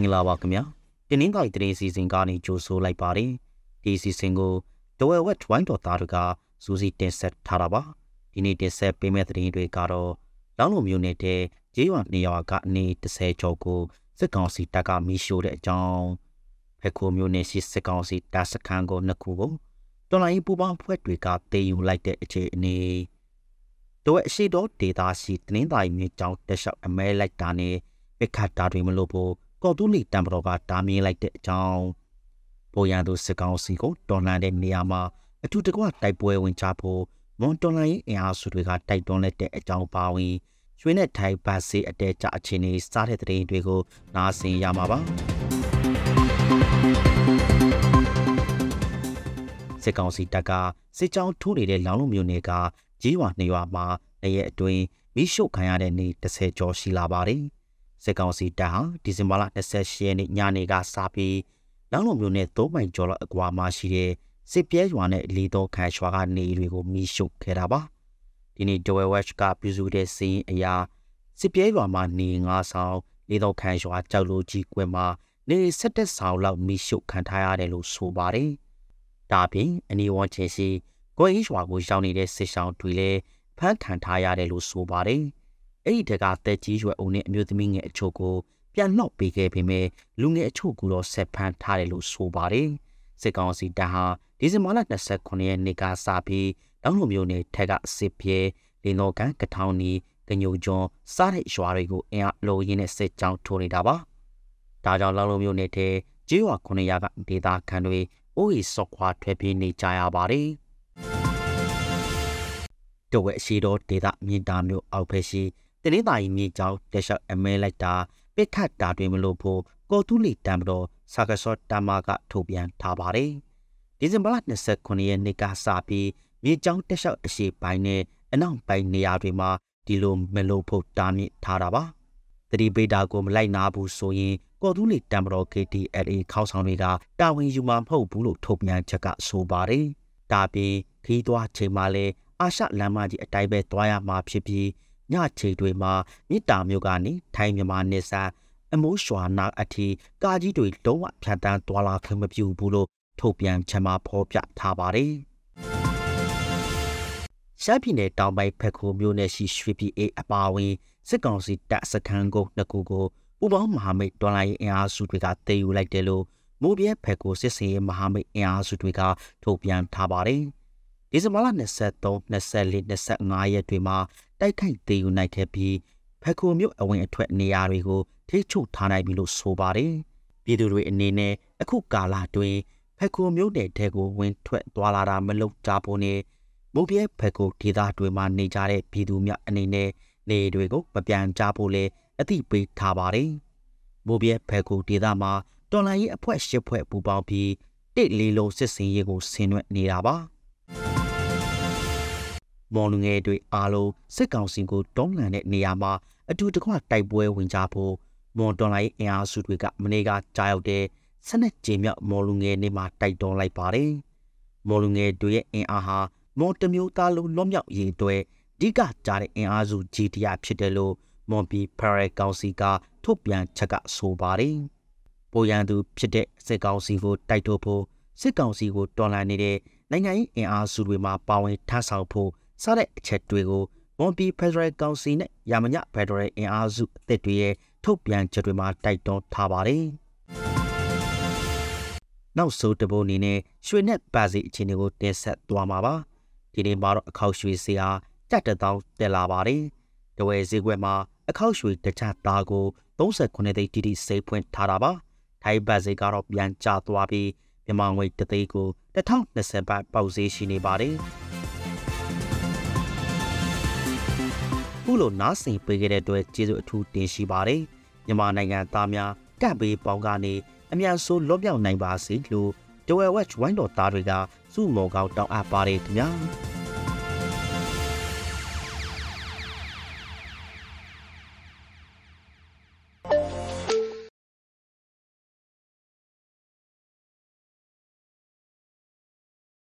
္ဂလာပါခင်ဗျာတင်းနှင်းတိုင်းတရင်စီစဉ်ကနေကြိုဆိုလိုက်ပါတယ်ဒီစီစဉ်ကိုဒဝဲဝက်ဝိုင်းတော်သားတို့ကစူးစီးတင်ဆက်ထားတာပါဒီနေ့တင်ဆက်ပေးမယ့်သတင်းတွေကတော့လောင်းလိုမျိုးနေတဲ့ဂျေးရွာနေရာကအနေ30ကျော်ကိုစစ်ကောင်စီတပ်ကမီးရှို့တဲ့အကြောင်းဖက်ခိုမျိုးနဲ့ရှိစစ်ကောင်စီတပ်စခန်းကိုနှစ်ခုကိုတော်လိုင်းပူပေါင်းဖွဲ့တွေကတေယူလိုက်တဲ့အခြေအနေတို့အရှိတော်ဒေတာရှိတင်းတိုင်းမြေကြောင်းတက်လျှောက်အမဲလိုက်တာနဲ့ပစ်ခတ်တာတွေမလို့ဖို့ ကော်တူးလီတံပတော်ကတားမြင်လိုက်တဲ့အကြောင်းပေါ်ရန်သူစစ်ကောင်စီကိုတော်လှန်တဲ့နေရာမှာအထူးတကွတိုက်ပွဲဝင်ကြဖို့မွန်တော်လှန်ရေးအင်အားစုတွေကတိုက်တွန်းလက်တဲ့အကြောင်းပါဝင်ရွှေနဲ့ထိုင်ဘတ်စီအတဲကြအခြေအနေစားတဲ့တဲ့တွေကိုနားဆင်ရမှာပါစစ်ကောင်စီတပ်ကစစ်ကြောင်းထိုးနေတဲ့လောင်းလုံးမျိုးတွေကကြီးဝါနေရွာမှာနေရဲ့အတွင်းမိရှုခံရတဲ့နေ30ကျော်ရှိလာပါတယ်။ စစ်ကောင်စီတပ်ဟာဒီဇင်ဘာလ28ရက်နေ့ညနေကစပြီးလောင်းလုံးမျိုးနဲ့သုံးမိုင်ကျော်လောက်အကွာမှာရှိတဲ့စစ်ပြဲရွာနဲ့လီတော်ခန်ရွာကနေတွေကိုမိရှုခဲ့တာပါဒီနေ့ဂျိုဝဲဝက်ချ်ကပြုစုတဲ့စီးရင်အရာစစ်ပြဲရွာမှာနေငါဆောင်လီတော်ခန်ရွာကြောက်လို့ကြီးကွယ်မှာနေဆက်တက်ဆောင်လောက်မိရှုခံထားရတယ်လို့ဆိုပါတယ်ဒါပြင်အနီဝွန်ချေစီကိုအင်းရွာကိုရောက်နေတဲ့စစ်ဆောင်တွေလည်းဖမ်းခံထားရတယ်လို့ဆိုပါတယ် အဲ့ဒီတကတက်ကြီးရွယ်အုံနဲ့အမျိုးသမီးငယ်အချို့ကိုပြန်နှောက်ပေးခဲ့ပေမဲ့လူငယ်အချို့ကတော့ဆက်ဖမ်းထားတယ်လို့ဆိုပါတယ်စစ်ကောင်စီတပ်ဟာဒီဇင်ဘာလ29ရက်နေ့ကစပြီးတောင်လိုမျိုးနဲ့ထက်ကစစ်ပြေလင်းတော်ကန်ကထောင်နီကညိုကျွန်းစားတဲ့ရွာတွေကိုအင်အားလိုရင်းနဲ့စစ်ကြောင်းထိုးနေတာပါဒါကြောင့်လောင်လိုမျိုးနဲ့တဲ့ကျေးရွာ900ကဒေသခံတွေအိုးရီစော့ခွာထွက်ပြေးနေကြရပါတယ်တဝက်အရှိတော်ဒေသမြင့်တာမျိုးအောက်ဖက်ရှိ တနင်္သာရီမြေကြောင်းတက်လျှောက်အမဲလိုက်တာပစ်ခတ်တာတွေမလို့ဖို့ကော်တူလီတံမတော်စာကစောတမကထုတ်ပြန်ထားပါတယ်။ဒီဇင်ဘာလ29ရက်နေ့ကစပြီးမြေကြောင်းတက်လျှောက်အရှိပိုင်းနဲ့အနောက်ပိုင်းနေရာတွေမှာဒီလိုမလို့ဖို့တားမြစ်ထားတာပါ။တတိပေတာကိုမလိုက်နာဘူးဆိုရင်ကော်တူလီတံမတော် KTLA ခေါင်းဆောင်တွေကတာဝန်ယူမှာမဟုတ်ဘူးလို့ထုတ်ပြန်ချက်ကဆိုပါတယ်။ဒါပြင်ခီးသွွားချိန်မှာလဲအာရှလမ်းမကြီးအတိုင်းပဲသွားရမှာဖြစ်ပြီး ညချိန်တွေမှာမြစ်တာမျိုးကနေထိုင်းမြန်မာနယ်စပ်အမိုးရွှာနာအထိကာကြီးတွေလုံးဝဖြတ်တန်းသွားလာခွင့်မပြုဘူးလို့ထုတ်ပြန်ချင်မှာဖော်ပြထားပါတယ်။ရှမ်းပြည်နယ်တောင်ပိုင်းဖက်ခိုမြို့နယ်ရှိရွှေပြည်အေးအပါအဝင်စစ်ကောင်စီတပ်စခန်းကိုနှစ်ခုကိုဥပောင်းမဟာမိတ်တော်လိုင်းအင်အားစုတွေကတည်ယူလိုက်တယ်လို့မိုးပြဲဖက်ကိုစစ်စင်ရေးမဟာမိတ်အင်အားစုတွေကထုတ်ပြန်ထားပါတယ်။ဒီဇင်ဘာလ23 24 25ရက်တွေမှာ တိုက်ခိုက်သေးယူနိုင်ခဲ့ပြီးဖက်ခိုမြို့အဝင်အထွက်နေရာတွေကိုထိချုပ်ထားနိုင်ပြီလို့ဆိုပါတယ်။ပြည်သူတွေအနေနဲ့အခုကာလတွင်ဖက်ခိုမြို့နယ်တဲကိုဝင်ထွက်သွားလာတာမလုပ်ကြဖို့နဲ့မုတ်ပြဲဖက်ခိုဒေသတွေမှာနေကြတဲ့ပြည်သူများအနေနဲ့နေတွေကိုမပြန်ကြဖို့လဲအသိပေးထားပါတယ်။မုတ်ပြဲဖက်ခိုဒေသမှာတော်လိုင်းရေးအဖွဲ့ရှစ်ဖွဲ့ပူးပေါင်းပြီးတစ်လေးလုံးစစ်စင်ရေးကိုဆင်နွှဲနေတာပါ။ မော်လူငယ်တွေအားလုံးစစ်ကောင်စီကိုတောင်းလန်တဲ့နေရာမှာအတူတကွတိုက်ပွဲဝင်ကြဖို့မွန်တော်လိုင်းအင်အားစုတွေကမနေ့ကကြားရောက်တဲ့စနစ်ကြေမြောက်မော်လူငယ်နေ့မှာတိုက်တွန်းလိုက်ပါတယ်။မော်လူငယ်တွေရဲ့အင်အားဟာမော်တမျိုးသားလုံးလွတ်မြောက်ရေးအတွက်အဓိကကြားတဲ့အင်အားစုကြီးတရားဖြစ်တယ်လို့မွန်ပီဖရဲကောင်စီကထုတ်ပြန်ချက်ကဆိုပါတယ်။ပိုရန်သူဖြစ်တဲ့စစ်ကောင်စီကိုတိုက်ထုတ်ဖို့စစ်ကောင်စီကိုတော်လှန်နေတဲ့နိုင်ငံရေးအင်အားစုတွေမှာပါဝင်ထမ်းဆောင်ဖို့ စတဲ့အချက်တွေကိုမွန်ပြည်ဖက်ဒရယ်ကောင်စီနဲ့ရာမညဖက်ဒရယ်အင်အားစုအသစ်တွေရဲ့ထုတ်ပြန်ချက်တွေမှာတိုက်တွန်းထားပါတယ်။နောက်ဆုံးတပုတ်အနေနဲ့ရွှေနဲ့ပါစီအခြေအနေကိုတင်ဆက်သွားမှာပါ။ဒီနေ့မှာတော့အခောက်ရွှေစီဟာတက်တထောင်တက်လာပါတယ်။တဝယ်ဈေးကွက်မှာအခောက်ရွှေတခြားသားကို39သိန်းတိတိစိတ်ဖွင့်ထားတာပါ။ထိုင်းဘတ်ဈေးကတော့ပြန်ကျသွားပြီးမြန်မာငွေတသိန်းကို2020ဘတ်ပေါက်ဈေးရှိနေပါတယ်။ ခုလိုနားဆင်ပေးခဲ့တဲ့အတွက်ကျေးဇူးအထူးတင်ရှိပါတယ်မြန်မာနိုင်ငံသားများကပ်ပေးပေါင်းကနေအမြန်ဆုံးလွတ်မြောက်နိုင်ပါစေလို့ဒဝဲဝက်ဝိုင်းတော်သားတွေကစုမော်ကောင်းတောင်းအပ်ပါတယ်ခင်ဗျာ